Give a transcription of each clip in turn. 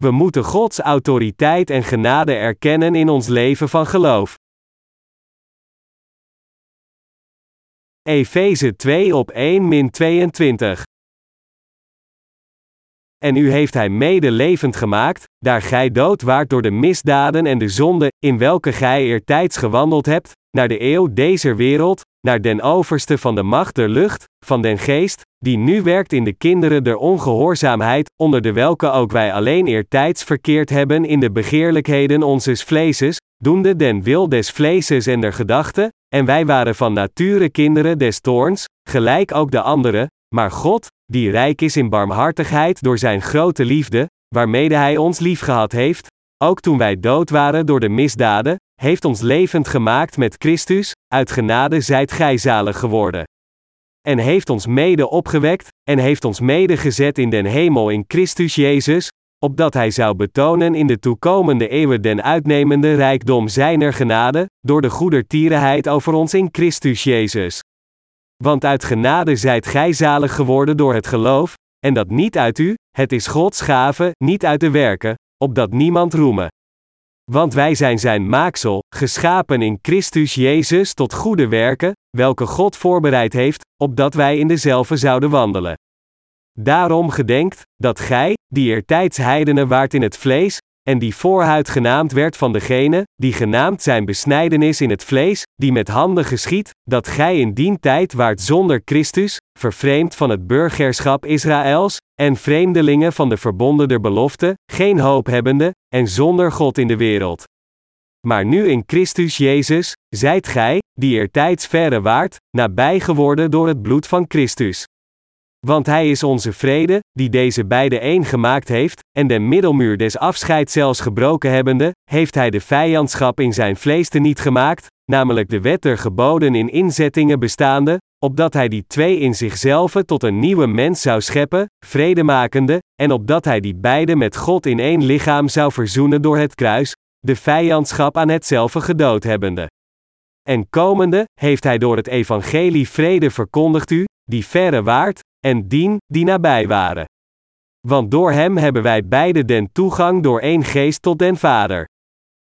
We moeten Gods autoriteit en genade erkennen in ons leven van geloof. Efeze 2 op 1 min 22. En u heeft hij mede levend gemaakt, daar gij dood waart door de misdaden en de zonde, in welke gij eertijds gewandeld hebt, naar de eeuw deze wereld, naar den overste van de macht der lucht, van den geest, die nu werkt in de kinderen der ongehoorzaamheid, onder de welke ook wij alleen eertijds verkeerd hebben in de begeerlijkheden onzes vleeses, doende den wil des vleeses en der gedachten, en wij waren van nature kinderen des toorns, gelijk ook de anderen, maar God, die rijk is in barmhartigheid door zijn grote liefde, waarmede hij ons liefgehad heeft, ook toen wij dood waren door de misdaden, heeft ons levend gemaakt met Christus, uit genade zijt gij zalig geworden. En heeft ons mede opgewekt, en heeft ons mede gezet in den hemel in Christus Jezus, opdat hij zou betonen in de toekomende eeuwen den uitnemende rijkdom zijner genade, door de goedertierenheid over ons in Christus Jezus. Want uit genade zijt gij zalig geworden door het geloof, en dat niet uit u, het is Gods gave, niet uit de werken, opdat niemand roemen. Want wij zijn zijn maaksel, geschapen in Christus Jezus tot goede werken, welke God voorbereid heeft, opdat wij in dezelfde zouden wandelen. Daarom gedenkt, dat gij, die eertijds heidenen waart in het vlees, en die voorhuid genaamd werd van degene, die genaamd zijn besnijdenis in het vlees, die met handen geschiet, dat gij in dien tijd waart zonder Christus, vervreemd van het burgerschap Israëls, en vreemdelingen van de verbonden der belofte, geen hoop hebbende, en zonder God in de wereld. Maar nu in Christus Jezus, zijt gij, die eertijds verre waart, nabij geworden door het bloed van Christus. Want hij is onze vrede, die deze beide één gemaakt heeft, en de middelmuur des afscheids zelfs gebroken hebbende, heeft hij de vijandschap in zijn vlees te niet gemaakt, namelijk de wet der geboden in inzettingen bestaande, opdat hij die twee in zichzelf tot een nieuwe mens zou scheppen, vredemakende, en opdat hij die beide met God in één lichaam zou verzoenen door het kruis, de vijandschap aan hetzelfde gedood hebbende. En komende, heeft hij door het evangelie vrede verkondigd u, die verre waart, en dien, die nabij waren. Want door hem hebben wij beide den toegang door één geest tot den Vader.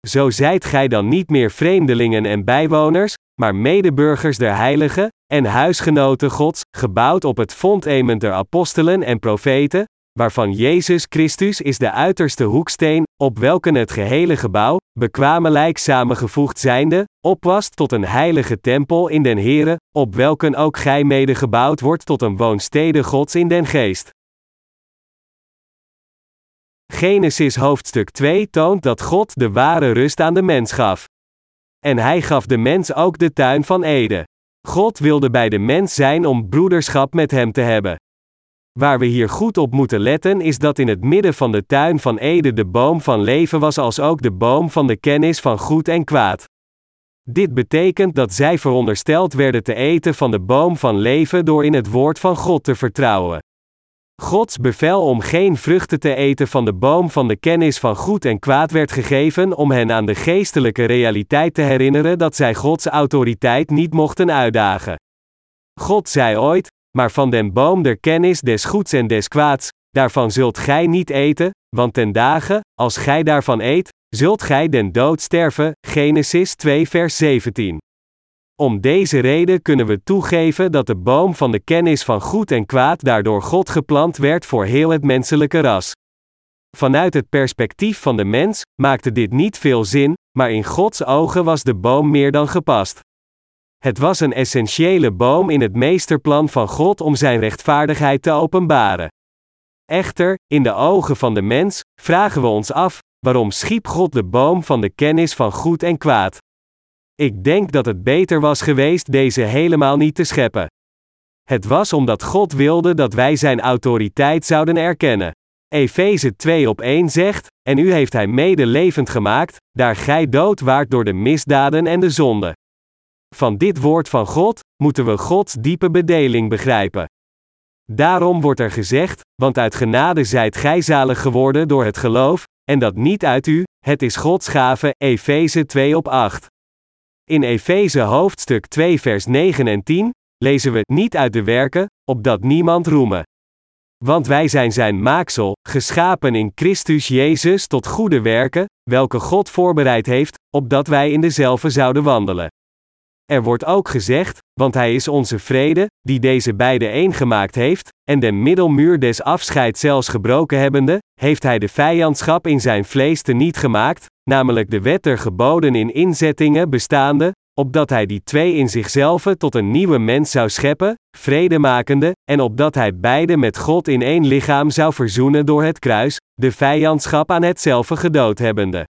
Zo zijt gij dan niet meer vreemdelingen en bijwoners, maar medeburgers der heiligen, en huisgenoten Gods, gebouwd op het fondament der apostelen en profeten, waarvan Jezus Christus is de uiterste hoeksteen, op welken het gehele gebouw, bekwamelijk samengevoegd zijnde, opwast tot een heilige tempel in den Here, op welken ook gij mede gebouwd wordt tot een woonstede Gods in den geest. Genesis hoofdstuk 2 toont dat God de ware rust aan de mens gaf. En hij gaf de mens ook de tuin van Eden. God wilde bij de mens zijn om broederschap met hem te hebben. Waar we hier goed op moeten letten is dat in het midden van de tuin van Eden de boom van leven was als ook de boom van de kennis van goed en kwaad. Dit betekent dat zij verondersteld werden te eten van de boom van leven door in het woord van God te vertrouwen. Gods bevel om geen vruchten te eten van de boom van de kennis van goed en kwaad werd gegeven om hen aan de geestelijke realiteit te herinneren dat zij Gods autoriteit niet mochten uitdagen. God zei ooit: Maar van den boom der kennis des goeds en des kwaads, daarvan zult gij niet eten, want ten dagen, als gij daarvan eet, zult gij den dood sterven. Genesis 2 vers 17. Om deze reden kunnen we toegeven dat de boom van de kennis van goed en kwaad daardoor God geplant werd voor heel het menselijke ras. Vanuit het perspectief van de mens maakte dit niet veel zin, maar in Gods ogen was de boom meer dan gepast. Het was een essentiële boom in het meesterplan van God om zijn rechtvaardigheid te openbaren. Echter, in de ogen van de mens, vragen we ons af: waarom schiep God de boom van de kennis van goed en kwaad? Ik denk dat het beter was geweest deze helemaal niet te scheppen. Het was omdat God wilde dat wij zijn autoriteit zouden erkennen. Efeze 2 op 1 zegt: En u heeft hij mede levend gemaakt, daar gij dood waart door de misdaden en de zonde. Van dit woord van God moeten we Gods diepe bedeling begrijpen. Daarom wordt er gezegd: Want uit genade zijt gij zalig geworden door het geloof, en dat niet uit u, het is Gods gave. Efeze 2 op 8. In Efeze hoofdstuk 2 vers 9 en 10 lezen we niet uit de werken, opdat niemand roemen. Want wij zijn zijn maaksel, geschapen in Christus Jezus tot goede werken, welke God voorbereid heeft, opdat wij in dezelfde zouden wandelen. Er wordt ook gezegd, want hij is onze vrede, die deze beide één gemaakt heeft, en de middelmuur des afscheid zelfs gebroken hebbende, heeft hij de vijandschap in zijn vlees te niet gemaakt, namelijk de wet der geboden in inzettingen bestaande, opdat hij die twee in zichzelf tot een nieuwe mens zou scheppen, vredemakende, en opdat hij beide met God in één lichaam zou verzoenen door het kruis, de vijandschap aan hetzelfde gedood hebbende.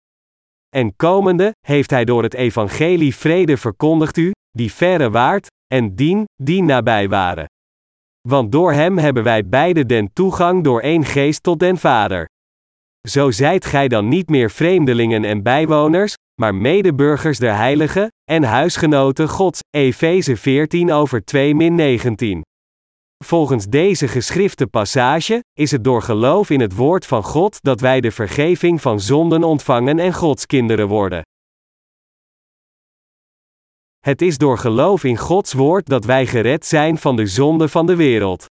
En komende, heeft hij door het evangelie vrede verkondigd u, die verre waard, en dien, die nabij waren. Want door hem hebben wij beide den toegang door één geest tot den Vader. Zo zijt gij dan niet meer vreemdelingen en bijwoners, maar medeburgers der heiligen, en huisgenoten Gods, Efeze 14 over 2 min 19. Volgens deze geschrifte passage is het door geloof in het woord van God dat wij de vergeving van zonden ontvangen en Gods kinderen worden. Het is door geloof in Gods woord dat wij gered zijn van de zonde van de wereld.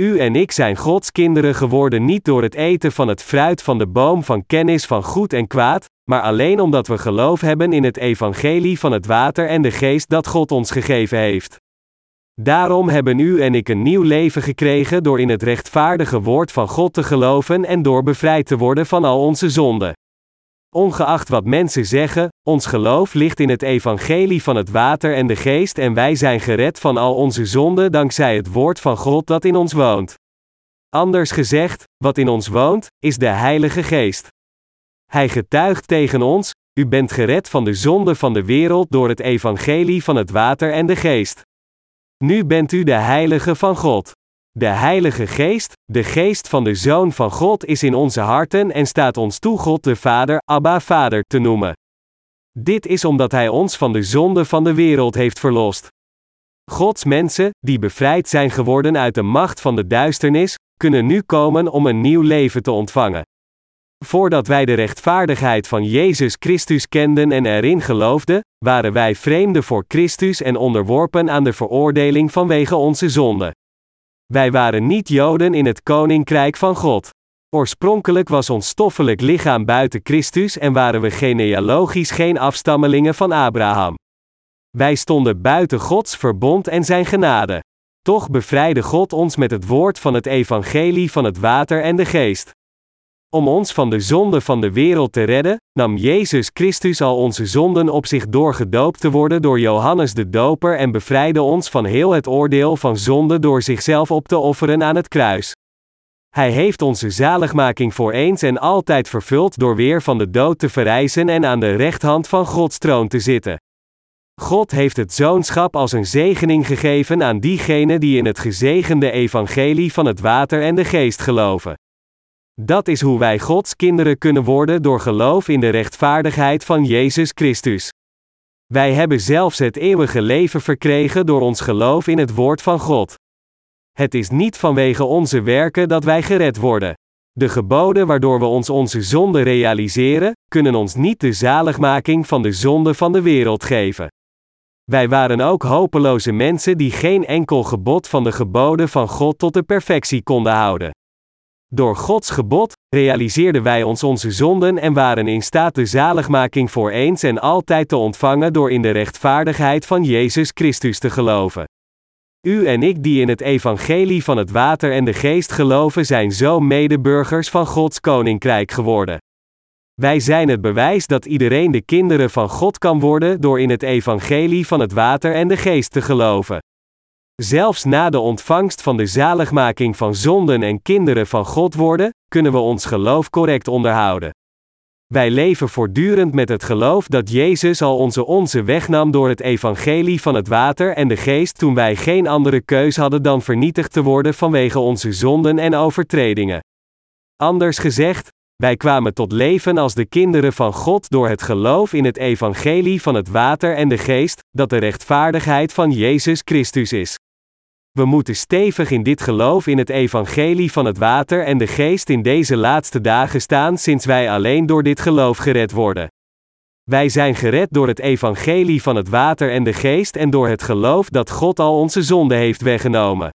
U en ik zijn Gods kinderen geworden niet door het eten van het fruit van de boom van kennis van goed en kwaad, maar alleen omdat we geloof hebben in het evangelie van het water en de geest dat God ons gegeven heeft. Daarom hebben u en ik een nieuw leven gekregen door in het rechtvaardige woord van God te geloven en door bevrijd te worden van al onze zonden. Ongeacht wat mensen zeggen, ons geloof ligt in het evangelie van het water en de geest en wij zijn gered van al onze zonden dankzij het woord van God dat in ons woont. Anders gezegd, wat in ons woont, is de Heilige Geest. Hij getuigt tegen ons, u bent gered van de zonde van de wereld door het evangelie van het water en de geest. Nu bent u de heilige van God. De Heilige Geest, de Geest van de Zoon van God is in onze harten en staat ons toe God de Vader, Abba Vader, te noemen. Dit is omdat Hij ons van de zonde van de wereld heeft verlost. Gods mensen, die bevrijd zijn geworden uit de macht van de duisternis, kunnen nu komen om een nieuw leven te ontvangen. Voordat wij de rechtvaardigheid van Jezus Christus kenden en erin geloofden, waren wij vreemden voor Christus en onderworpen aan de veroordeling vanwege onze zonde. Wij waren niet Joden in het koninkrijk van God. Oorspronkelijk was ons stoffelijk lichaam buiten Christus en waren we genealogisch geen afstammelingen van Abraham. Wij stonden buiten Gods verbond en zijn genade. Toch bevrijdde God ons met het woord van het evangelie van het water en de geest. Om ons van de zonde van de wereld te redden, nam Jezus Christus al onze zonden op zich door gedoopt te worden door Johannes de Doper en bevrijdde ons van heel het oordeel van zonde door zichzelf op te offeren aan het kruis. Hij heeft onze zaligmaking voor eens en altijd vervuld door weer van de dood te verrijzen en aan de rechthand van Gods troon te zitten. God heeft het zoonschap als een zegening gegeven aan diegenen die in het gezegende evangelie van het water en de geest geloven. Dat is hoe wij Gods kinderen kunnen worden door geloof in de rechtvaardigheid van Jezus Christus. Wij hebben zelfs het eeuwige leven verkregen door ons geloof in het woord van God. Het is niet vanwege onze werken dat wij gered worden. De geboden waardoor we ons onze zonde realiseren, kunnen ons niet de zaligmaking van de zonde van de wereld geven. Wij waren ook hopeloze mensen die geen enkel gebod van de geboden van God tot de perfectie konden houden. Door Gods gebod realiseerden wij ons onze zonden en waren in staat de zaligmaking voor eens en altijd te ontvangen door in de rechtvaardigheid van Jezus Christus te geloven. U en ik die in het evangelie van het water en de geest geloven zijn zo medeburgers van Gods koninkrijk geworden. Wij zijn het bewijs dat iedereen de kinderen van God kan worden door in het evangelie van het water en de geest te geloven. Zelfs na de ontvangst van de zaligmaking van zonden en kinderen van God worden, kunnen we ons geloof correct onderhouden. Wij leven voortdurend met het geloof dat Jezus al onze onze wegnam door het evangelie van het water en de geest toen wij geen andere keus hadden dan vernietigd te worden vanwege onze zonden en overtredingen. Anders gezegd, wij kwamen tot leven als de kinderen van God door het geloof in het evangelie van het water en de geest, dat de rechtvaardigheid van Jezus Christus is. We moeten stevig in dit geloof in het evangelie van het water en de geest in deze laatste dagen staan sinds wij alleen door dit geloof gered worden. Wij zijn gered door het evangelie van het water en de geest en door het geloof dat God al onze zonde heeft weggenomen.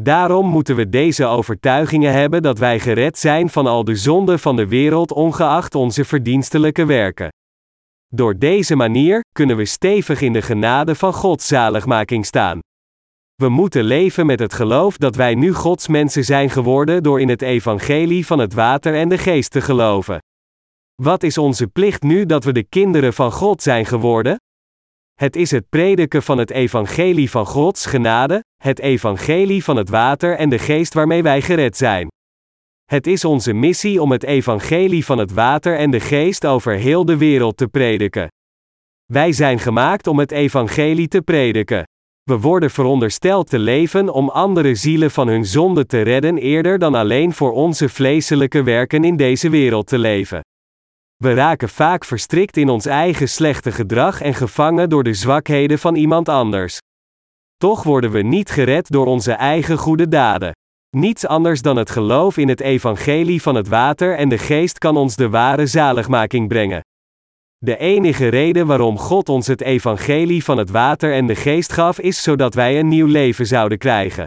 Daarom moeten we deze overtuigingen hebben dat wij gered zijn van al de zonden van de wereld ongeacht onze verdienstelijke werken. Door deze manier kunnen we stevig in de genade van Gods zaligmaking staan. We moeten leven met het geloof dat wij nu Gods mensen zijn geworden door in het evangelie van het water en de geest te geloven. Wat is onze plicht nu dat we de kinderen van God zijn geworden? Het is het prediken van het evangelie van Gods genade, het evangelie van het water en de geest waarmee wij gered zijn. Het is onze missie om het evangelie van het water en de geest over heel de wereld te prediken. Wij zijn gemaakt om het evangelie te prediken. We worden verondersteld te leven om andere zielen van hun zonde te redden eerder dan alleen voor onze vleeselijke werken in deze wereld te leven. We raken vaak verstrikt in ons eigen slechte gedrag en gevangen door de zwakheden van iemand anders. Toch worden we niet gered door onze eigen goede daden. Niets anders dan het geloof in het evangelie van het water en de geest kan ons de ware zaligmaking brengen. De enige reden waarom God ons het evangelie van het water en de geest gaf is zodat wij een nieuw leven zouden krijgen.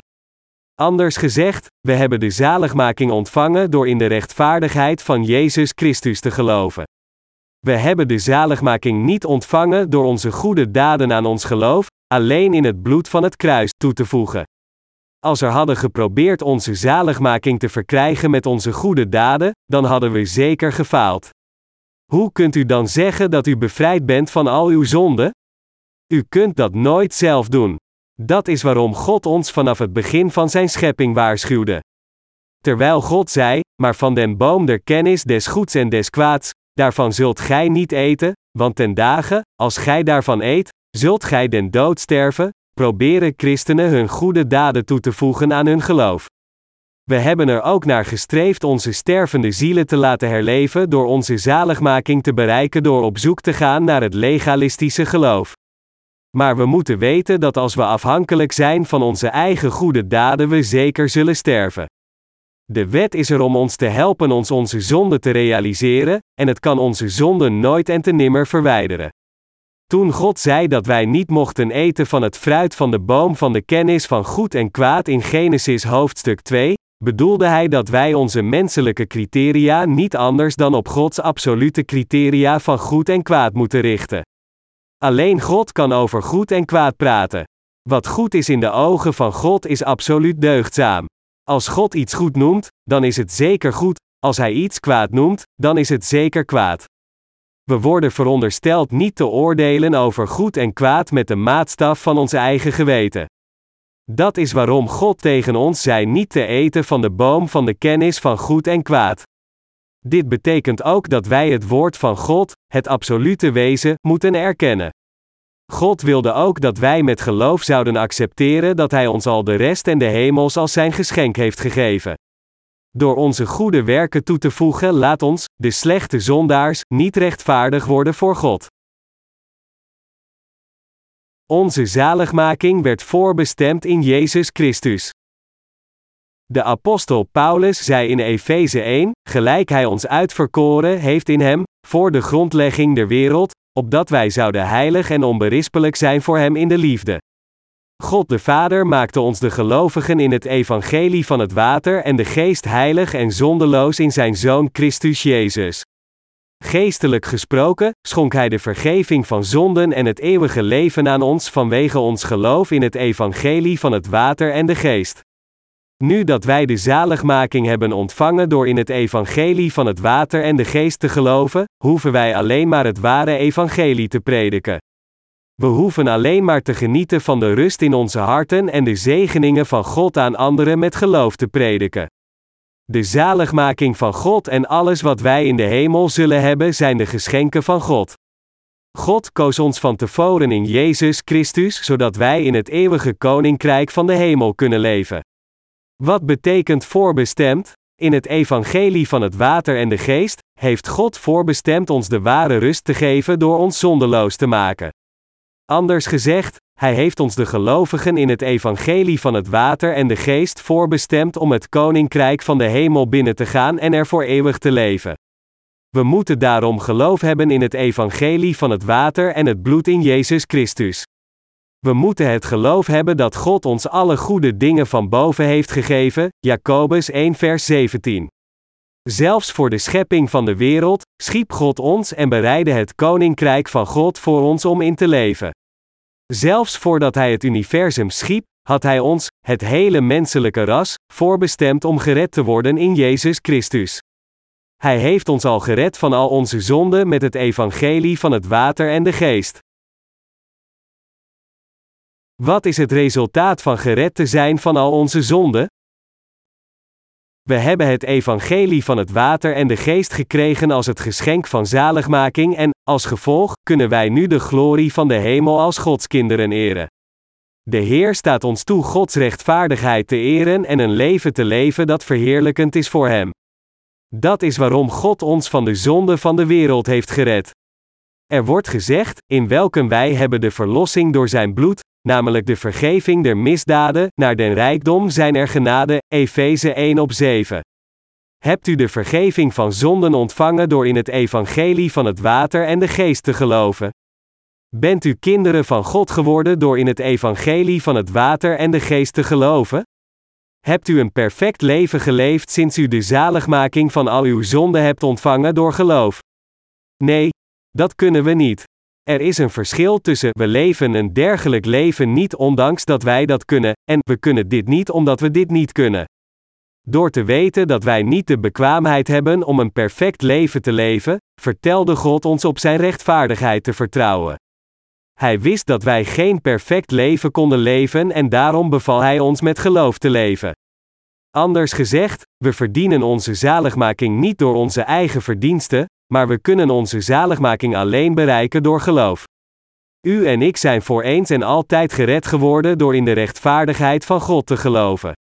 Anders gezegd, we hebben de zaligmaking ontvangen door in de rechtvaardigheid van Jezus Christus te geloven. We hebben de zaligmaking niet ontvangen door onze goede daden aan ons geloof, alleen in het bloed van het kruis toe te voegen. Als er hadden geprobeerd onze zaligmaking te verkrijgen met onze goede daden, dan hadden we zeker gefaald. Hoe kunt u dan zeggen dat u bevrijd bent van al uw zonden? U kunt dat nooit zelf doen. Dat is waarom God ons vanaf het begin van zijn schepping waarschuwde. Terwijl God zei: Maar van den boom der kennis des goeds en des kwaads, daarvan zult gij niet eten, want ten dagen, als gij daarvan eet, zult gij den dood sterven, proberen christenen hun goede daden toe te voegen aan hun geloof. We hebben er ook naar gestreefd onze stervende zielen te laten herleven door onze zaligmaking te bereiken door op zoek te gaan naar het legalistische geloof. Maar we moeten weten dat als we afhankelijk zijn van onze eigen goede daden, we zeker zullen sterven. De wet is er om ons te helpen ons onze zonde te realiseren, en het kan onze zonden nooit en te nimmer verwijderen. Toen God zei dat wij niet mochten eten van het fruit van de boom van de kennis van goed en kwaad in Genesis hoofdstuk 2, bedoelde hij dat wij onze menselijke criteria niet anders dan op Gods absolute criteria van goed en kwaad moeten richten. Alleen God kan over goed en kwaad praten. Wat goed is in de ogen van God is absoluut deugdzaam. Als God iets goed noemt, dan is het zeker goed, als Hij iets kwaad noemt, dan is het zeker kwaad. We worden verondersteld niet te oordelen over goed en kwaad met de maatstaf van ons eigen geweten. Dat is waarom God tegen ons zei niet te eten van de boom van de kennis van goed en kwaad. Dit betekent ook dat wij het woord van God, het absolute wezen, moeten erkennen. God wilde ook dat wij met geloof zouden accepteren dat Hij ons al de rest en de hemels als zijn geschenk heeft gegeven. Door onze goede werken toe te voegen, laat ons, de slechte zondaars, niet rechtvaardig worden voor God. Onze zaligmaking werd voorbestemd in Jezus Christus. De apostel Paulus zei in Efeze 1: Gelijk hij ons uitverkoren heeft in hem, voor de grondlegging der wereld, opdat wij zouden heilig en onberispelijk zijn voor hem in de liefde. God de Vader maakte ons de gelovigen in het evangelie van het water en de geest heilig en zondeloos in zijn Zoon Christus Jezus. Geestelijk gesproken, schonk Hij de vergeving van zonden en het eeuwige leven aan ons vanwege ons geloof in het evangelie van het water en de geest. Nu dat wij de zaligmaking hebben ontvangen door in het evangelie van het water en de geest te geloven, hoeven wij alleen maar het ware evangelie te prediken. We hoeven alleen maar te genieten van de rust in onze harten en de zegeningen van God aan anderen met geloof te prediken. De zaligmaking van God en alles wat wij in de hemel zullen hebben zijn de geschenken van God. God koos ons van tevoren in Jezus Christus zodat wij in het eeuwige koninkrijk van de hemel kunnen leven. Wat betekent voorbestemd? In het evangelie van het water en de geest heeft God voorbestemd ons de ware rust te geven door ons zondeloos te maken. Anders gezegd, Hij heeft ons de gelovigen in het evangelie van het water en de geest voorbestemd om het koninkrijk van de hemel binnen te gaan en er voor eeuwig te leven. We moeten daarom geloof hebben in het evangelie van het water en het bloed in Jezus Christus. We moeten het geloof hebben dat God ons alle goede dingen van boven heeft gegeven, Jacobus 1 vers 17. Zelfs voor de schepping van de wereld, schiep God ons en bereidde het koninkrijk van God voor ons om in te leven. Zelfs voordat Hij het universum schiep, had Hij ons, het hele menselijke ras, voorbestemd om gered te worden in Jezus Christus. Hij heeft ons al gered van al onze zonden met het evangelie van het water en de geest. Wat is het resultaat van gered te zijn van al onze zonden? We hebben het evangelie van het water en de geest gekregen als het geschenk van zaligmaking en, als gevolg, kunnen wij nu de glorie van de hemel als Godskinderen eren. De Heer staat ons toe Gods rechtvaardigheid te eren en een leven te leven dat verheerlijkend is voor Hem. Dat is waarom God ons van de zonde van de wereld heeft gered. Er wordt gezegd, in welken wij hebben de verlossing door zijn bloed, namelijk de vergeving der misdaden, naar den rijkdom zijn er genade, Efeze 1 op 7. Hebt u de vergeving van zonden ontvangen door in het evangelie van het water en de geest te geloven? Bent u kinderen van God geworden door in het evangelie van het water en de geest te geloven? Hebt u een perfect leven geleefd sinds u de zaligmaking van al uw zonden hebt ontvangen door geloof? Nee, dat kunnen we niet. Er is een verschil tussen we leven een dergelijk leven niet ondanks dat wij dat kunnen, en we kunnen dit niet omdat we dit niet kunnen. Door te weten dat wij niet de bekwaamheid hebben om een perfect leven te leven, vertelde God ons op Zijn rechtvaardigheid te vertrouwen. Hij wist dat wij geen perfect leven konden leven en daarom beval Hij ons met geloof te leven. Anders gezegd, we verdienen onze zaligmaking niet door onze eigen verdiensten, maar we kunnen onze zaligmaking alleen bereiken door geloof. U en ik zijn voor eens en altijd gered geworden door in de rechtvaardigheid van God te geloven.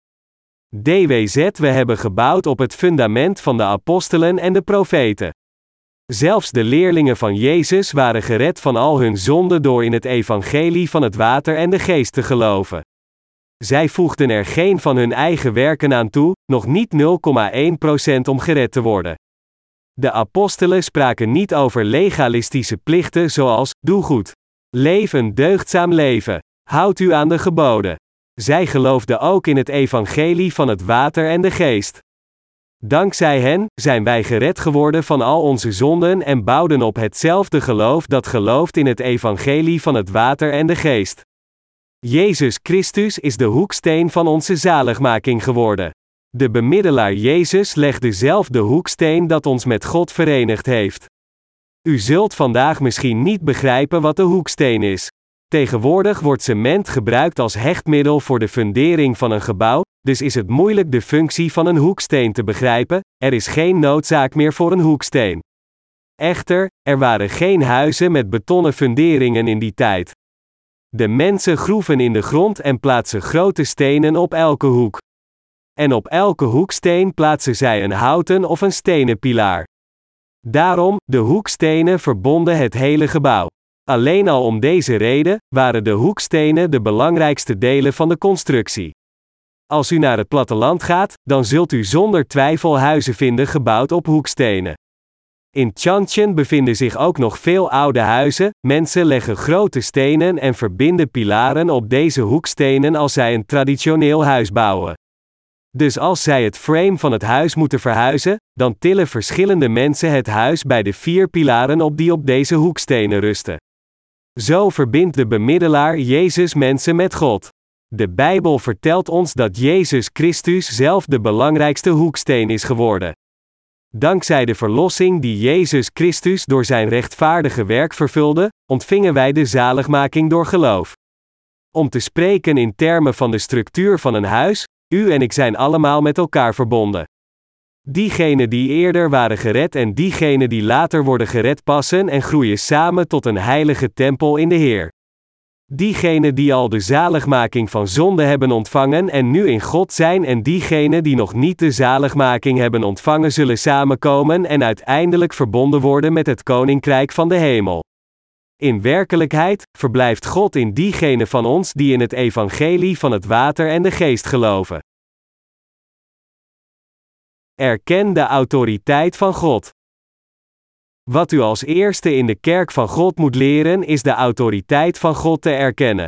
DWZ we hebben gebouwd op het fundament van de apostelen en de profeten. Zelfs de leerlingen van Jezus waren gered van al hun zonden door in het evangelie van het water en de geest te geloven. Zij voegden er geen van hun eigen werken aan toe, nog niet 0,1% om gered te worden. De apostelen spraken niet over legalistische plichten zoals: doe goed, leef een deugdzaam leven, houd u aan de geboden. Zij geloofden ook in het evangelie van het water en de geest. Dankzij hen zijn wij gered geworden van al onze zonden en bouwden op hetzelfde geloof dat gelooft in het evangelie van het water en de geest. Jezus Christus is de hoeksteen van onze zaligmaking geworden. De bemiddelaar Jezus legde zelf de hoeksteen dat ons met God verenigd heeft. U zult vandaag misschien niet begrijpen wat de hoeksteen is. Tegenwoordig wordt cement gebruikt als hechtmiddel voor de fundering van een gebouw, dus is het moeilijk de functie van een hoeksteen te begrijpen, er is geen noodzaak meer voor een hoeksteen. Echter, er waren geen huizen met betonnen funderingen in die tijd. De mensen groeven in de grond en plaatsen grote stenen op elke hoek. En op elke hoeksteen plaatsen zij een houten of een stenen pilaar. Daarom, de hoekstenen verbonden het hele gebouw. Alleen al om deze reden waren de hoekstenen de belangrijkste delen van de constructie. Als u naar het platteland gaat, dan zult u zonder twijfel huizen vinden gebouwd op hoekstenen. In Changchun bevinden zich ook nog veel oude huizen, mensen leggen grote stenen en verbinden pilaren op deze hoekstenen als zij een traditioneel huis bouwen. Dus als zij het frame van het huis moeten verhuizen, dan tillen verschillende mensen het huis bij de vier pilaren op die op deze hoekstenen rusten. Zo verbindt de bemiddelaar Jezus mensen met God. De Bijbel vertelt ons dat Jezus Christus zelf de belangrijkste hoeksteen is geworden. Dankzij de verlossing die Jezus Christus door zijn rechtvaardige werk vervulde, ontvingen wij de zaligmaking door geloof. Om te spreken in termen van de structuur van een huis, u en ik zijn allemaal met elkaar verbonden. Diegenen die eerder waren gered en diegenen die later worden gered passen en groeien samen tot een heilige tempel in de Heer. Diegenen die al de zaligmaking van zonde hebben ontvangen en nu in God zijn en diegenen die nog niet de zaligmaking hebben ontvangen zullen samenkomen en uiteindelijk verbonden worden met het koninkrijk van de hemel. In werkelijkheid verblijft God in diegenen van ons die in het evangelie van het water en de geest geloven. Erken de autoriteit van God. Wat u als eerste in de kerk van God moet leren is de autoriteit van God te erkennen.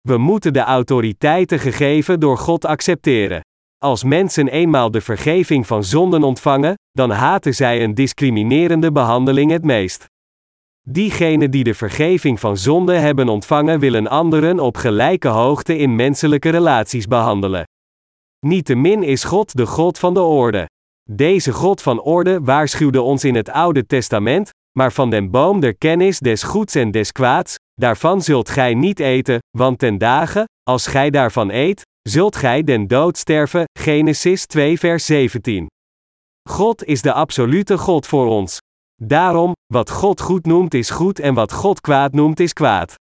We moeten de autoriteiten gegeven door God accepteren. Als mensen eenmaal de vergeving van zonden ontvangen, dan haten zij een discriminerende behandeling het meest. Diegenen die de vergeving van zonde hebben ontvangen willen anderen op gelijke hoogte in menselijke relaties behandelen. Niettemin is God de God van de orde. Deze God van orde waarschuwde ons in het Oude Testament, maar van den boom der kennis des goeds en des kwaads, daarvan zult gij niet eten, want ten dagen, als gij daarvan eet, zult gij den dood sterven. Genesis 2 vers 17. God is de absolute God voor ons. Daarom, wat God goed noemt is goed en wat God kwaad noemt is kwaad.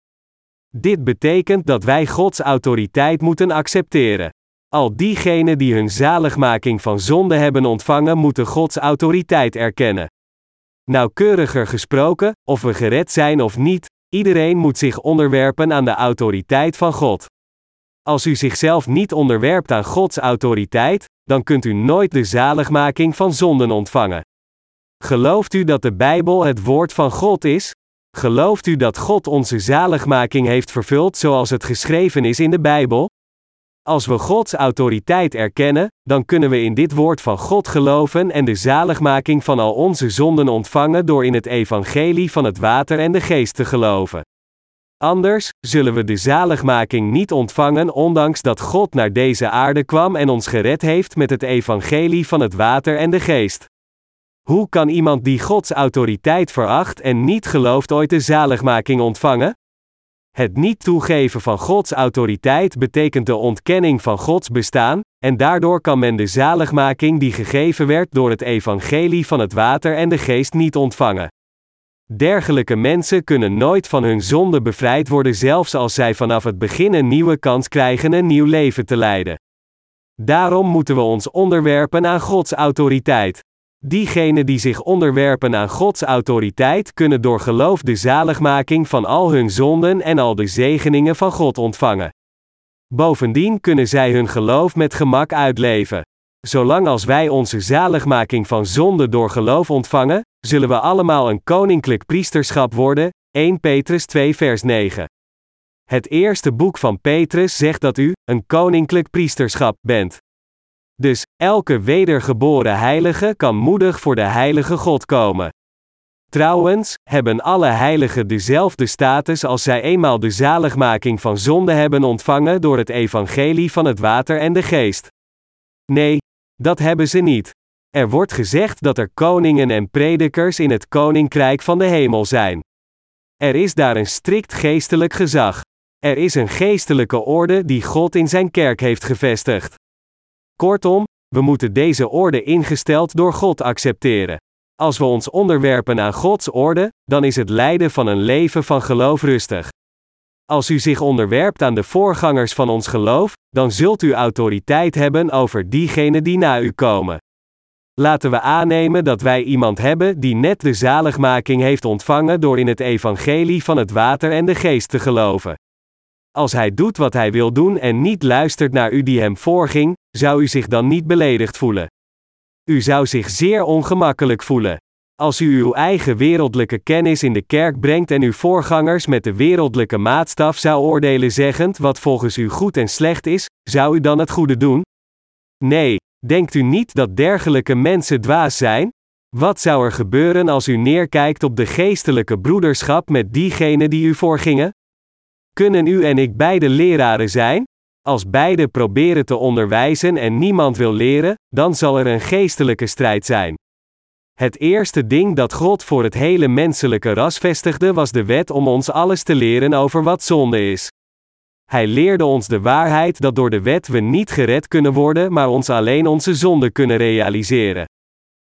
Dit betekent dat wij Gods autoriteit moeten accepteren. Al diegenen die hun zaligmaking van zonde hebben ontvangen, moeten Gods autoriteit erkennen. Nauwkeuriger gesproken, of we gered zijn of niet, iedereen moet zich onderwerpen aan de autoriteit van God. Als u zichzelf niet onderwerpt aan Gods autoriteit, dan kunt u nooit de zaligmaking van zonden ontvangen. Gelooft u dat de Bijbel het woord van God is? Gelooft u dat God onze zaligmaking heeft vervuld zoals het geschreven is in de Bijbel? Als we Gods autoriteit erkennen, dan kunnen we in dit woord van God geloven en de zaligmaking van al onze zonden ontvangen door in het evangelie van het water en de geest te geloven. Anders zullen we de zaligmaking niet ontvangen, ondanks dat God naar deze aarde kwam en ons gered heeft met het evangelie van het water en de geest. Hoe kan iemand die Gods autoriteit veracht en niet gelooft ooit de zaligmaking ontvangen? Het niet toegeven van Gods autoriteit betekent de ontkenning van Gods bestaan, en daardoor kan men de zaligmaking die gegeven werd door het evangelie van het water en de geest niet ontvangen. Dergelijke mensen kunnen nooit van hun zonde bevrijd worden, zelfs als zij vanaf het begin een nieuwe kans krijgen een nieuw leven te leiden. Daarom moeten we ons onderwerpen aan Gods autoriteit. Diegenen die zich onderwerpen aan Gods autoriteit kunnen door geloof de zaligmaking van al hun zonden en al de zegeningen van God ontvangen. Bovendien kunnen zij hun geloof met gemak uitleven. Zolang als wij onze zaligmaking van zonde door geloof ontvangen, zullen we allemaal een koninklijk priesterschap worden. 1 Petrus 2 vers 9. Het eerste boek van Petrus zegt dat u een koninklijk priesterschap bent. Dus, elke wedergeboren heilige kan moedig voor de heilige God komen. Trouwens, hebben alle heiligen dezelfde status als zij eenmaal de zaligmaking van zonde hebben ontvangen door het evangelie van het water en de geest? Nee, dat hebben ze niet. Er wordt gezegd dat er koningen en predikers in het koninkrijk van de hemel zijn. Er is daar een strikt geestelijk gezag. Er is een geestelijke orde die God in zijn kerk heeft gevestigd. Kortom, we moeten deze orde ingesteld door God accepteren. Als we ons onderwerpen aan Gods orde, dan is het lijden van een leven van geloof rustig. Als u zich onderwerpt aan de voorgangers van ons geloof, dan zult u autoriteit hebben over diegenen die na u komen. Laten we aannemen dat wij iemand hebben die net de zaligmaking heeft ontvangen door in het evangelie van het water en de geest te geloven. Als hij doet wat hij wil doen en niet luistert naar u die hem voorging, zou u zich dan niet beledigd voelen. U zou zich zeer ongemakkelijk voelen. Als u uw eigen wereldlijke kennis in de kerk brengt en uw voorgangers met de wereldlijke maatstaf zou oordelen zeggend wat volgens u goed en slecht is, zou u dan het goede doen? Nee, denkt u niet dat dergelijke mensen dwaas zijn? Wat zou er gebeuren als u neerkijkt op de geestelijke broederschap met diegenen die u voorgingen? Kunnen u en ik beide leraren zijn? Als beide proberen te onderwijzen en niemand wil leren, dan zal er een geestelijke strijd zijn. Het eerste ding dat God voor het hele menselijke ras vestigde was de wet om ons alles te leren over wat zonde is. Hij leerde ons de waarheid dat door de wet we niet gered kunnen worden, maar ons alleen onze zonde kunnen realiseren.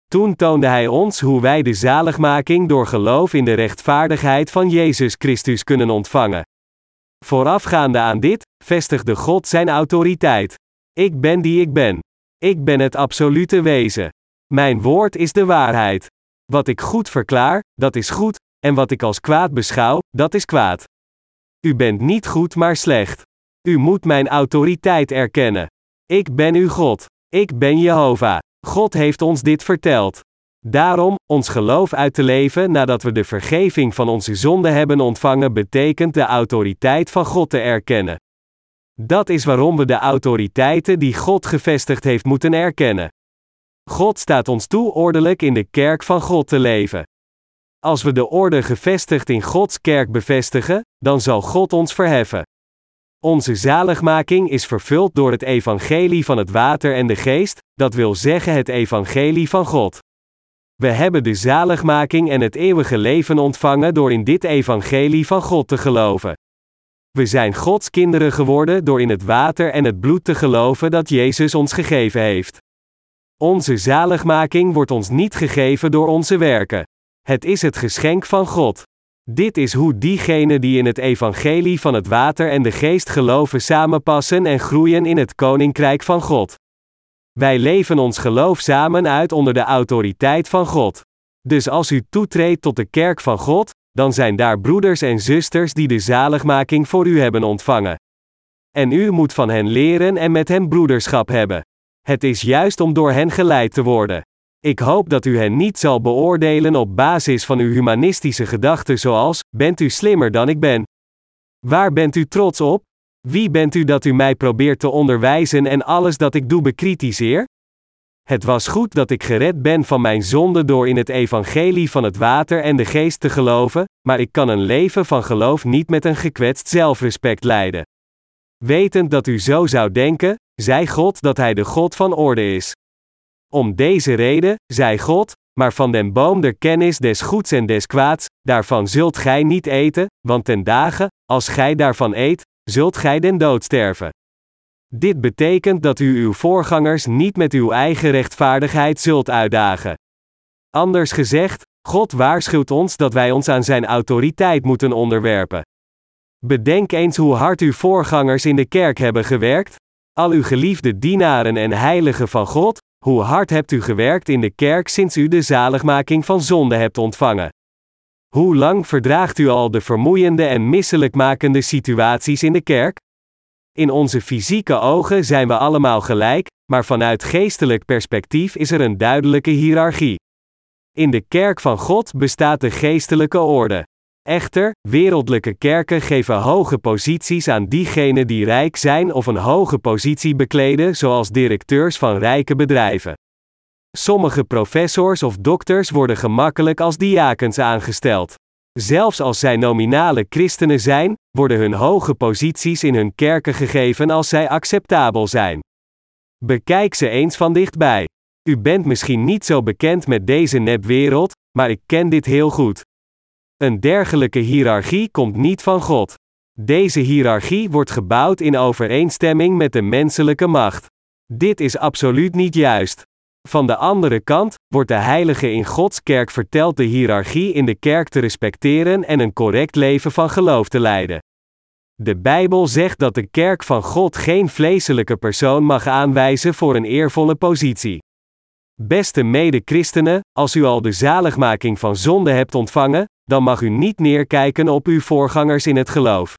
Toen toonde hij ons hoe wij de zaligmaking door geloof in de rechtvaardigheid van Jezus Christus kunnen ontvangen. Voorafgaande aan dit, vestigde God zijn autoriteit. Ik ben die ik ben. Ik ben het absolute wezen. Mijn woord is de waarheid. Wat ik goed verklaar, dat is goed, en wat ik als kwaad beschouw, dat is kwaad. U bent niet goed maar slecht. U moet mijn autoriteit erkennen. Ik ben uw God. Ik ben Jehovah. God heeft ons dit verteld. Daarom, ons geloof uit te leven nadat we de vergeving van onze zonden hebben ontvangen, betekent de autoriteit van God te erkennen. Dat is waarom we de autoriteiten die God gevestigd heeft moeten erkennen. God staat ons toe ordelijk in de kerk van God te leven. Als we de orde gevestigd in Gods kerk bevestigen, dan zal God ons verheffen. Onze zaligmaking is vervuld door het evangelie van het water en de geest, dat wil zeggen het evangelie van God. We hebben de zaligmaking en het eeuwige leven ontvangen door in dit evangelie van God te geloven. We zijn Gods kinderen geworden door in het water en het bloed te geloven dat Jezus ons gegeven heeft. Onze zaligmaking wordt ons niet gegeven door onze werken. Het is het geschenk van God. Dit is hoe diegenen die in het evangelie van het water en de geest geloven samenpassen en groeien in het koninkrijk van God. Wij leven ons geloof samen uit onder de autoriteit van God. Dus als u toetreedt tot de kerk van God, dan zijn daar broeders en zusters die de zaligmaking voor u hebben ontvangen. En u moet van hen leren en met hen broederschap hebben. Het is juist om door hen geleid te worden. Ik hoop dat u hen niet zal beoordelen op basis van uw humanistische gedachten zoals, bent u slimmer dan ik ben? Waar bent u trots op? Wie bent u dat u mij probeert te onderwijzen en alles dat ik doe bekritiseer? Het was goed dat ik gered ben van mijn zonde door in het evangelie van het water en de geest te geloven, maar ik kan een leven van geloof niet met een gekwetst zelfrespect leiden. Wetend dat u zo zou denken, zei God dat Hij de God van orde is. Om deze reden, zei God, maar van den boom der kennis des goeds en des kwaads, daarvan zult gij niet eten, want ten dagen, als gij daarvan eet, zult gij den dood sterven. Dit betekent dat u uw voorgangers niet met uw eigen rechtvaardigheid zult uitdagen. Anders gezegd, God waarschuwt ons dat wij ons aan Zijn autoriteit moeten onderwerpen. Bedenk eens hoe hard uw voorgangers in de kerk hebben gewerkt. Al uw geliefde dienaren en heiligen van God, hoe hard hebt u gewerkt in de kerk sinds u de zaligmaking van zonde hebt ontvangen? Hoe lang verdraagt u al de vermoeiende en misselijkmakende situaties in de kerk? In onze fysieke ogen zijn we allemaal gelijk, maar vanuit geestelijk perspectief is er een duidelijke hiërarchie. In de kerk van God bestaat de geestelijke orde. Echter, wereldlijke kerken geven hoge posities aan diegenen die rijk zijn of een hoge positie bekleden, zoals directeurs van rijke bedrijven. Sommige professors of dokters worden gemakkelijk als diakens aangesteld. Zelfs als zij nominale christenen zijn, worden hun hoge posities in hun kerken gegeven als zij acceptabel zijn. Bekijk ze eens van dichtbij. U bent misschien niet zo bekend met deze nepwereld, maar ik ken dit heel goed. Een dergelijke hiërarchie komt niet van God. Deze hiërarchie wordt gebouwd in overeenstemming met de menselijke macht. Dit is absoluut niet juist. Van de andere kant wordt de heilige in Gods kerk verteld de hiërarchie in de kerk te respecteren en een correct leven van geloof te leiden. De Bijbel zegt dat de kerk van God geen vleeselijke persoon mag aanwijzen voor een eervolle positie. Beste mede-christenen, als u al de zaligmaking van zonde hebt ontvangen, dan mag u niet neerkijken op uw voorgangers in het geloof.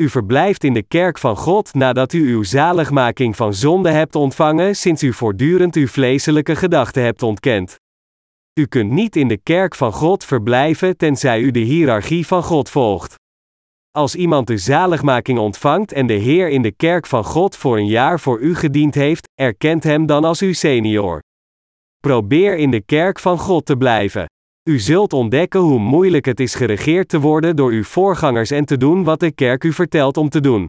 U verblijft in de kerk van God nadat u uw zaligmaking van zonde hebt ontvangen sinds u voortdurend uw vleeselijke gedachten hebt ontkend. U kunt niet in de kerk van God verblijven tenzij u de hiërarchie van God volgt. Als iemand de zaligmaking ontvangt en de Heer in de kerk van God voor een jaar voor u gediend heeft, erkent hem dan als uw senior. Probeer in de kerk van God te blijven. U zult ontdekken hoe moeilijk het is geregeerd te worden door uw voorgangers en te doen wat de kerk u vertelt om te doen.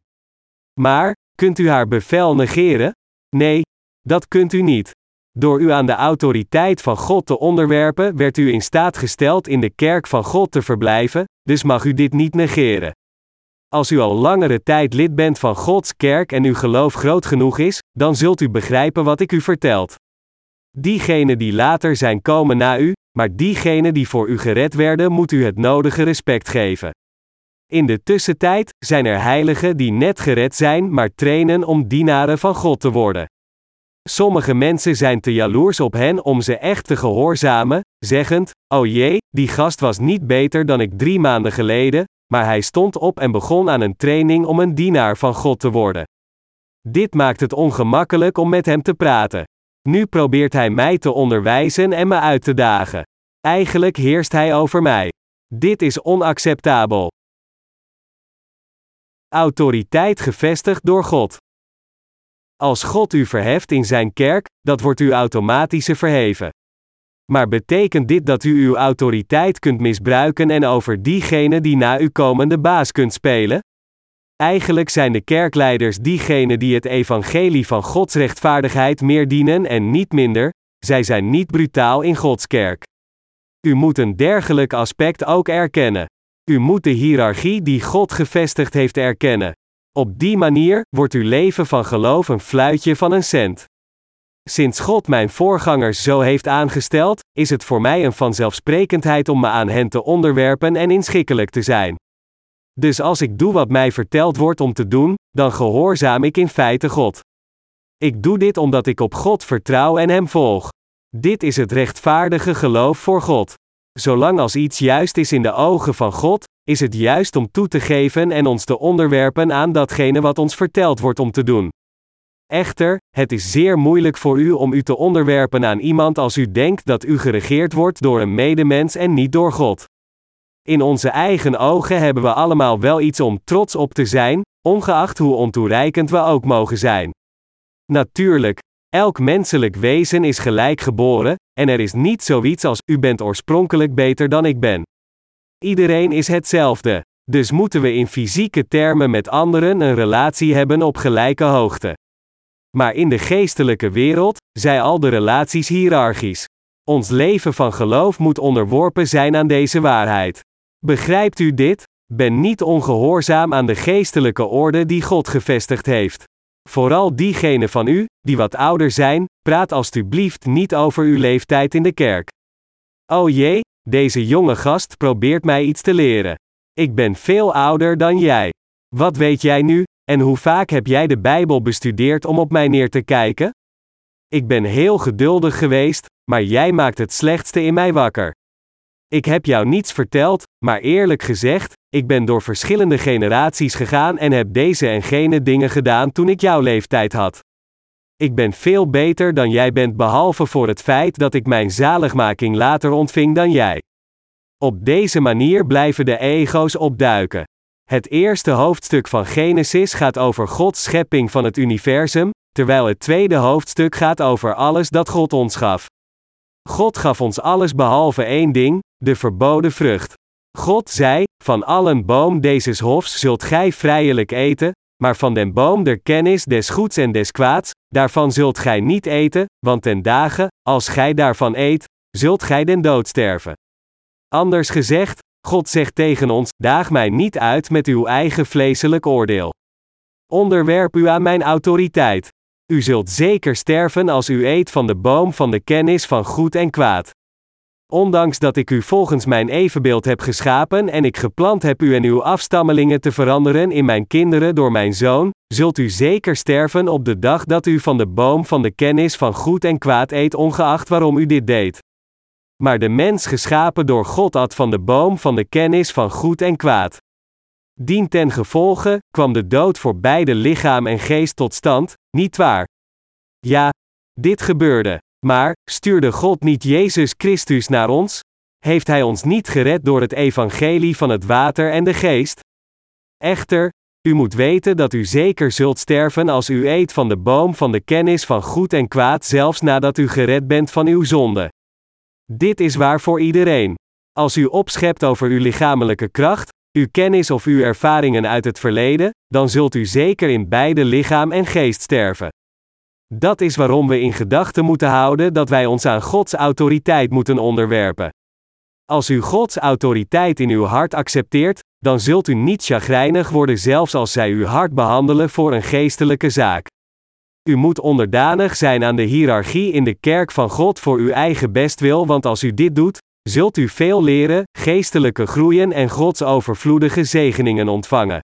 Maar, kunt u haar bevel negeren? Nee, dat kunt u niet. Door u aan de autoriteit van God te onderwerpen, werd u in staat gesteld in de kerk van God te verblijven, dus mag u dit niet negeren. Als u al langere tijd lid bent van Gods kerk en uw geloof groot genoeg is, dan zult u begrijpen wat ik u vertelt. Diegenen die later zijn komen na u, maar diegenen die voor u gered werden, moet u het nodige respect geven. In de tussentijd zijn er heiligen die net gered zijn, maar trainen om dienaren van God te worden. Sommige mensen zijn te jaloers op hen om ze echt te gehoorzamen, zeggend: O jee, die gast was niet beter dan ik drie maanden geleden, maar hij stond op en begon aan een training om een dienaar van God te worden. Dit maakt het ongemakkelijk om met hem te praten. Nu probeert hij mij te onderwijzen en me uit te dagen. Eigenlijk heerst hij over mij. Dit is onacceptabel. Autoriteit gevestigd door God. Als God u verheft in zijn kerk, dat wordt u automatisch verheven. Maar betekent dit dat u uw autoriteit kunt misbruiken en over diegene die na u komen de baas kunt spelen? Eigenlijk zijn de kerkleiders diegenen die het evangelie van Gods rechtvaardigheid meer dienen en niet minder, zij zijn niet brutaal in Gods kerk. U moet een dergelijk aspect ook erkennen. U moet de hiërarchie die God gevestigd heeft erkennen. Op die manier wordt uw leven van geloof een fluitje van een cent. Sinds God mijn voorgangers zo heeft aangesteld, is het voor mij een vanzelfsprekendheid om me aan hen te onderwerpen en inschikkelijk te zijn. Dus als ik doe wat mij verteld wordt om te doen, dan gehoorzaam ik in feite God. Ik doe dit omdat ik op God vertrouw en Hem volg. Dit is het rechtvaardige geloof voor God. Zolang als iets juist is in de ogen van God, is het juist om toe te geven en ons te onderwerpen aan datgene wat ons verteld wordt om te doen. Echter, het is zeer moeilijk voor u om u te onderwerpen aan iemand als u denkt dat u geregeerd wordt door een medemens en niet door God. In onze eigen ogen hebben we allemaal wel iets om trots op te zijn, ongeacht hoe ontoereikend we ook mogen zijn. Natuurlijk, elk menselijk wezen is gelijk geboren, en er is niet zoiets als u bent oorspronkelijk beter dan ik ben. Iedereen is hetzelfde. Dus moeten we in fysieke termen met anderen een relatie hebben op gelijke hoogte. Maar in de geestelijke wereld zijn al de relaties hiërarchisch. Ons leven van geloof moet onderworpen zijn aan deze waarheid. Begrijpt u dit? Ben niet ongehoorzaam aan de geestelijke orde die God gevestigd heeft. Vooral diegenen van u, die wat ouder zijn, praat alstublieft niet over uw leeftijd in de kerk. Oh jee, deze jonge gast probeert mij iets te leren. Ik ben veel ouder dan jij. Wat weet jij nu, en hoe vaak heb jij de Bijbel bestudeerd om op mij neer te kijken? Ik ben heel geduldig geweest, maar jij maakt het slechtste in mij wakker. Ik heb jou niets verteld, maar eerlijk gezegd, ik ben door verschillende generaties gegaan en heb deze en gene dingen gedaan toen ik jouw leeftijd had. Ik ben veel beter dan jij bent behalve voor het feit dat ik mijn zaligmaking later ontving dan jij. Op deze manier blijven de ego's opduiken. Het eerste hoofdstuk van Genesis gaat over Gods schepping van het universum, terwijl het tweede hoofdstuk gaat over alles dat God ons gaf. God gaf ons alles behalve één ding, de verboden vrucht. God zei: Van allen boom deze hofs zult gij vrijelijk eten, maar van den boom der kennis des goeds en des kwaads, daarvan zult gij niet eten, want ten dagen, als gij daarvan eet, zult gij den dood sterven. Anders gezegd, God zegt tegen ons: Daag mij niet uit met uw eigen vleeselijk oordeel. Onderwerp u aan mijn autoriteit. U zult zeker sterven als u eet van de boom van de kennis van goed en kwaad. Ondanks dat ik u volgens mijn evenbeeld heb geschapen en ik gepland heb u en uw afstammelingen te veranderen in mijn kinderen door mijn zoon, zult u zeker sterven op de dag dat u van de boom van de kennis van goed en kwaad eet, ongeacht waarom u dit deed. Maar de mens geschapen door God at van de boom van de kennis van goed en kwaad. Dien ten gevolge kwam de dood voor beide lichaam en geest tot stand, niet waar? Ja, dit gebeurde. Maar, stuurde God niet Jezus Christus naar ons? Heeft Hij ons niet gered door het evangelie van het water en de geest? Echter, u moet weten dat u zeker zult sterven als u eet van de boom van de kennis van goed en kwaad zelfs nadat u gered bent van uw zonde. Dit is waar voor iedereen. Als u opschept over uw lichamelijke kracht, uw kennis of uw ervaringen uit het verleden, dan zult u zeker in beide lichaam en geest sterven. Dat is waarom we in gedachten moeten houden dat wij ons aan Gods autoriteit moeten onderwerpen. Als u Gods autoriteit in uw hart accepteert, dan zult u niet chagrijnig worden zelfs als zij uw hart behandelen voor een geestelijke zaak. U moet onderdanig zijn aan de hiërarchie in de kerk van God voor uw eigen bestwil, want als u dit doet, zult u veel leren, geestelijke groeien en Gods overvloedige zegeningen ontvangen.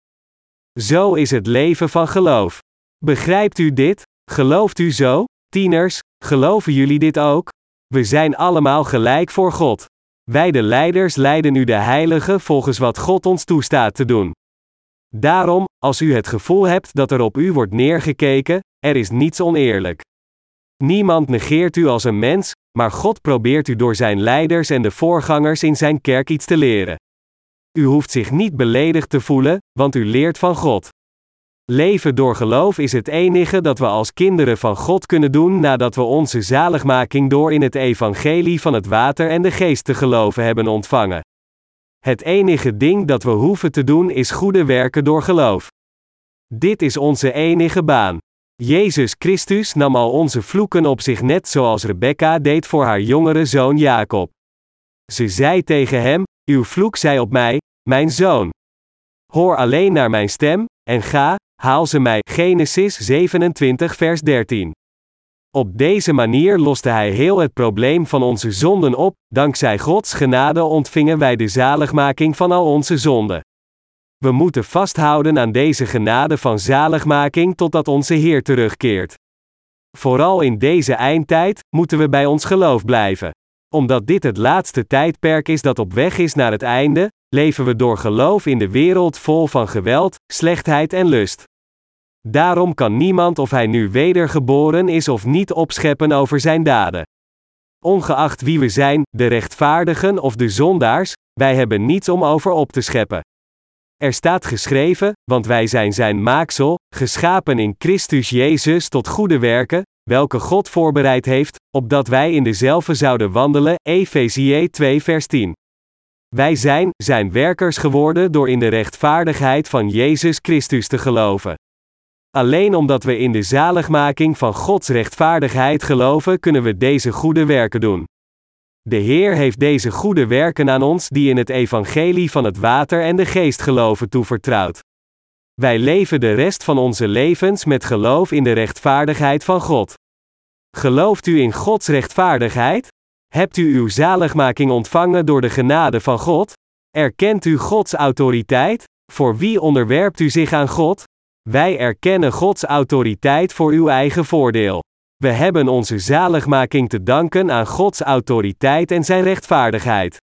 Zo is het leven van geloof. Begrijpt u dit? Gelooft u zo? Tieners, geloven jullie dit ook? We zijn allemaal gelijk voor God. Wij de leiders leiden u de heilige volgens wat God ons toestaat te doen. Daarom, als u het gevoel hebt dat er op u wordt neergekeken, er is niets oneerlijk. Niemand negeert u als een mens, maar God probeert u door zijn leiders en de voorgangers in zijn kerk iets te leren. U hoeft zich niet beledigd te voelen, want u leert van God. Leven door geloof is het enige dat we als kinderen van God kunnen doen nadat we onze zaligmaking door in het evangelie van het water en de geest te geloven hebben ontvangen. Het enige ding dat we hoeven te doen is goede werken door geloof. Dit is onze enige baan. Jezus Christus nam al onze vloeken op zich net zoals Rebecca deed voor haar jongere zoon Jacob. Ze zei tegen hem: Uw vloek zij op mij, mijn zoon. Hoor alleen naar mijn stem, en ga, haal ze mij. Genesis 27, vers 13. Op deze manier loste hij heel het probleem van onze zonden op, dankzij Gods genade ontvingen wij de zaligmaking van al onze zonden. We moeten vasthouden aan deze genade van zaligmaking totdat onze Heer terugkeert. Vooral in deze eindtijd moeten we bij ons geloof blijven. Omdat dit het laatste tijdperk is dat op weg is naar het einde, leven we door geloof in de wereld vol van geweld, slechtheid en lust. Daarom kan niemand of hij nu wedergeboren is of niet opscheppen over zijn daden. Ongeacht wie we zijn, de rechtvaardigen of de zondaars, wij hebben niets om over op te scheppen. Er staat geschreven, want wij zijn zijn maaksel, geschapen in Christus Jezus tot goede werken, welke God voorbereid heeft, opdat wij in dezelfde zouden wandelen. Efezië 2 vers 10. Wij zijn, zijn werkers geworden door in de rechtvaardigheid van Jezus Christus te geloven. Alleen omdat we in de zaligmaking van Gods rechtvaardigheid geloven, kunnen we deze goede werken doen. De Heer heeft deze goede werken aan ons die in het evangelie van het water en de geest geloven toevertrouwd. Wij leven de rest van onze levens met geloof in de rechtvaardigheid van God. Gelooft u in Gods rechtvaardigheid? Hebt u uw zaligmaking ontvangen door de genade van God? Erkent u Gods autoriteit? Voor wie onderwerpt u zich aan God? Wij erkennen Gods autoriteit voor uw eigen voordeel. We hebben onze zaligmaking te danken aan Gods autoriteit en zijn rechtvaardigheid.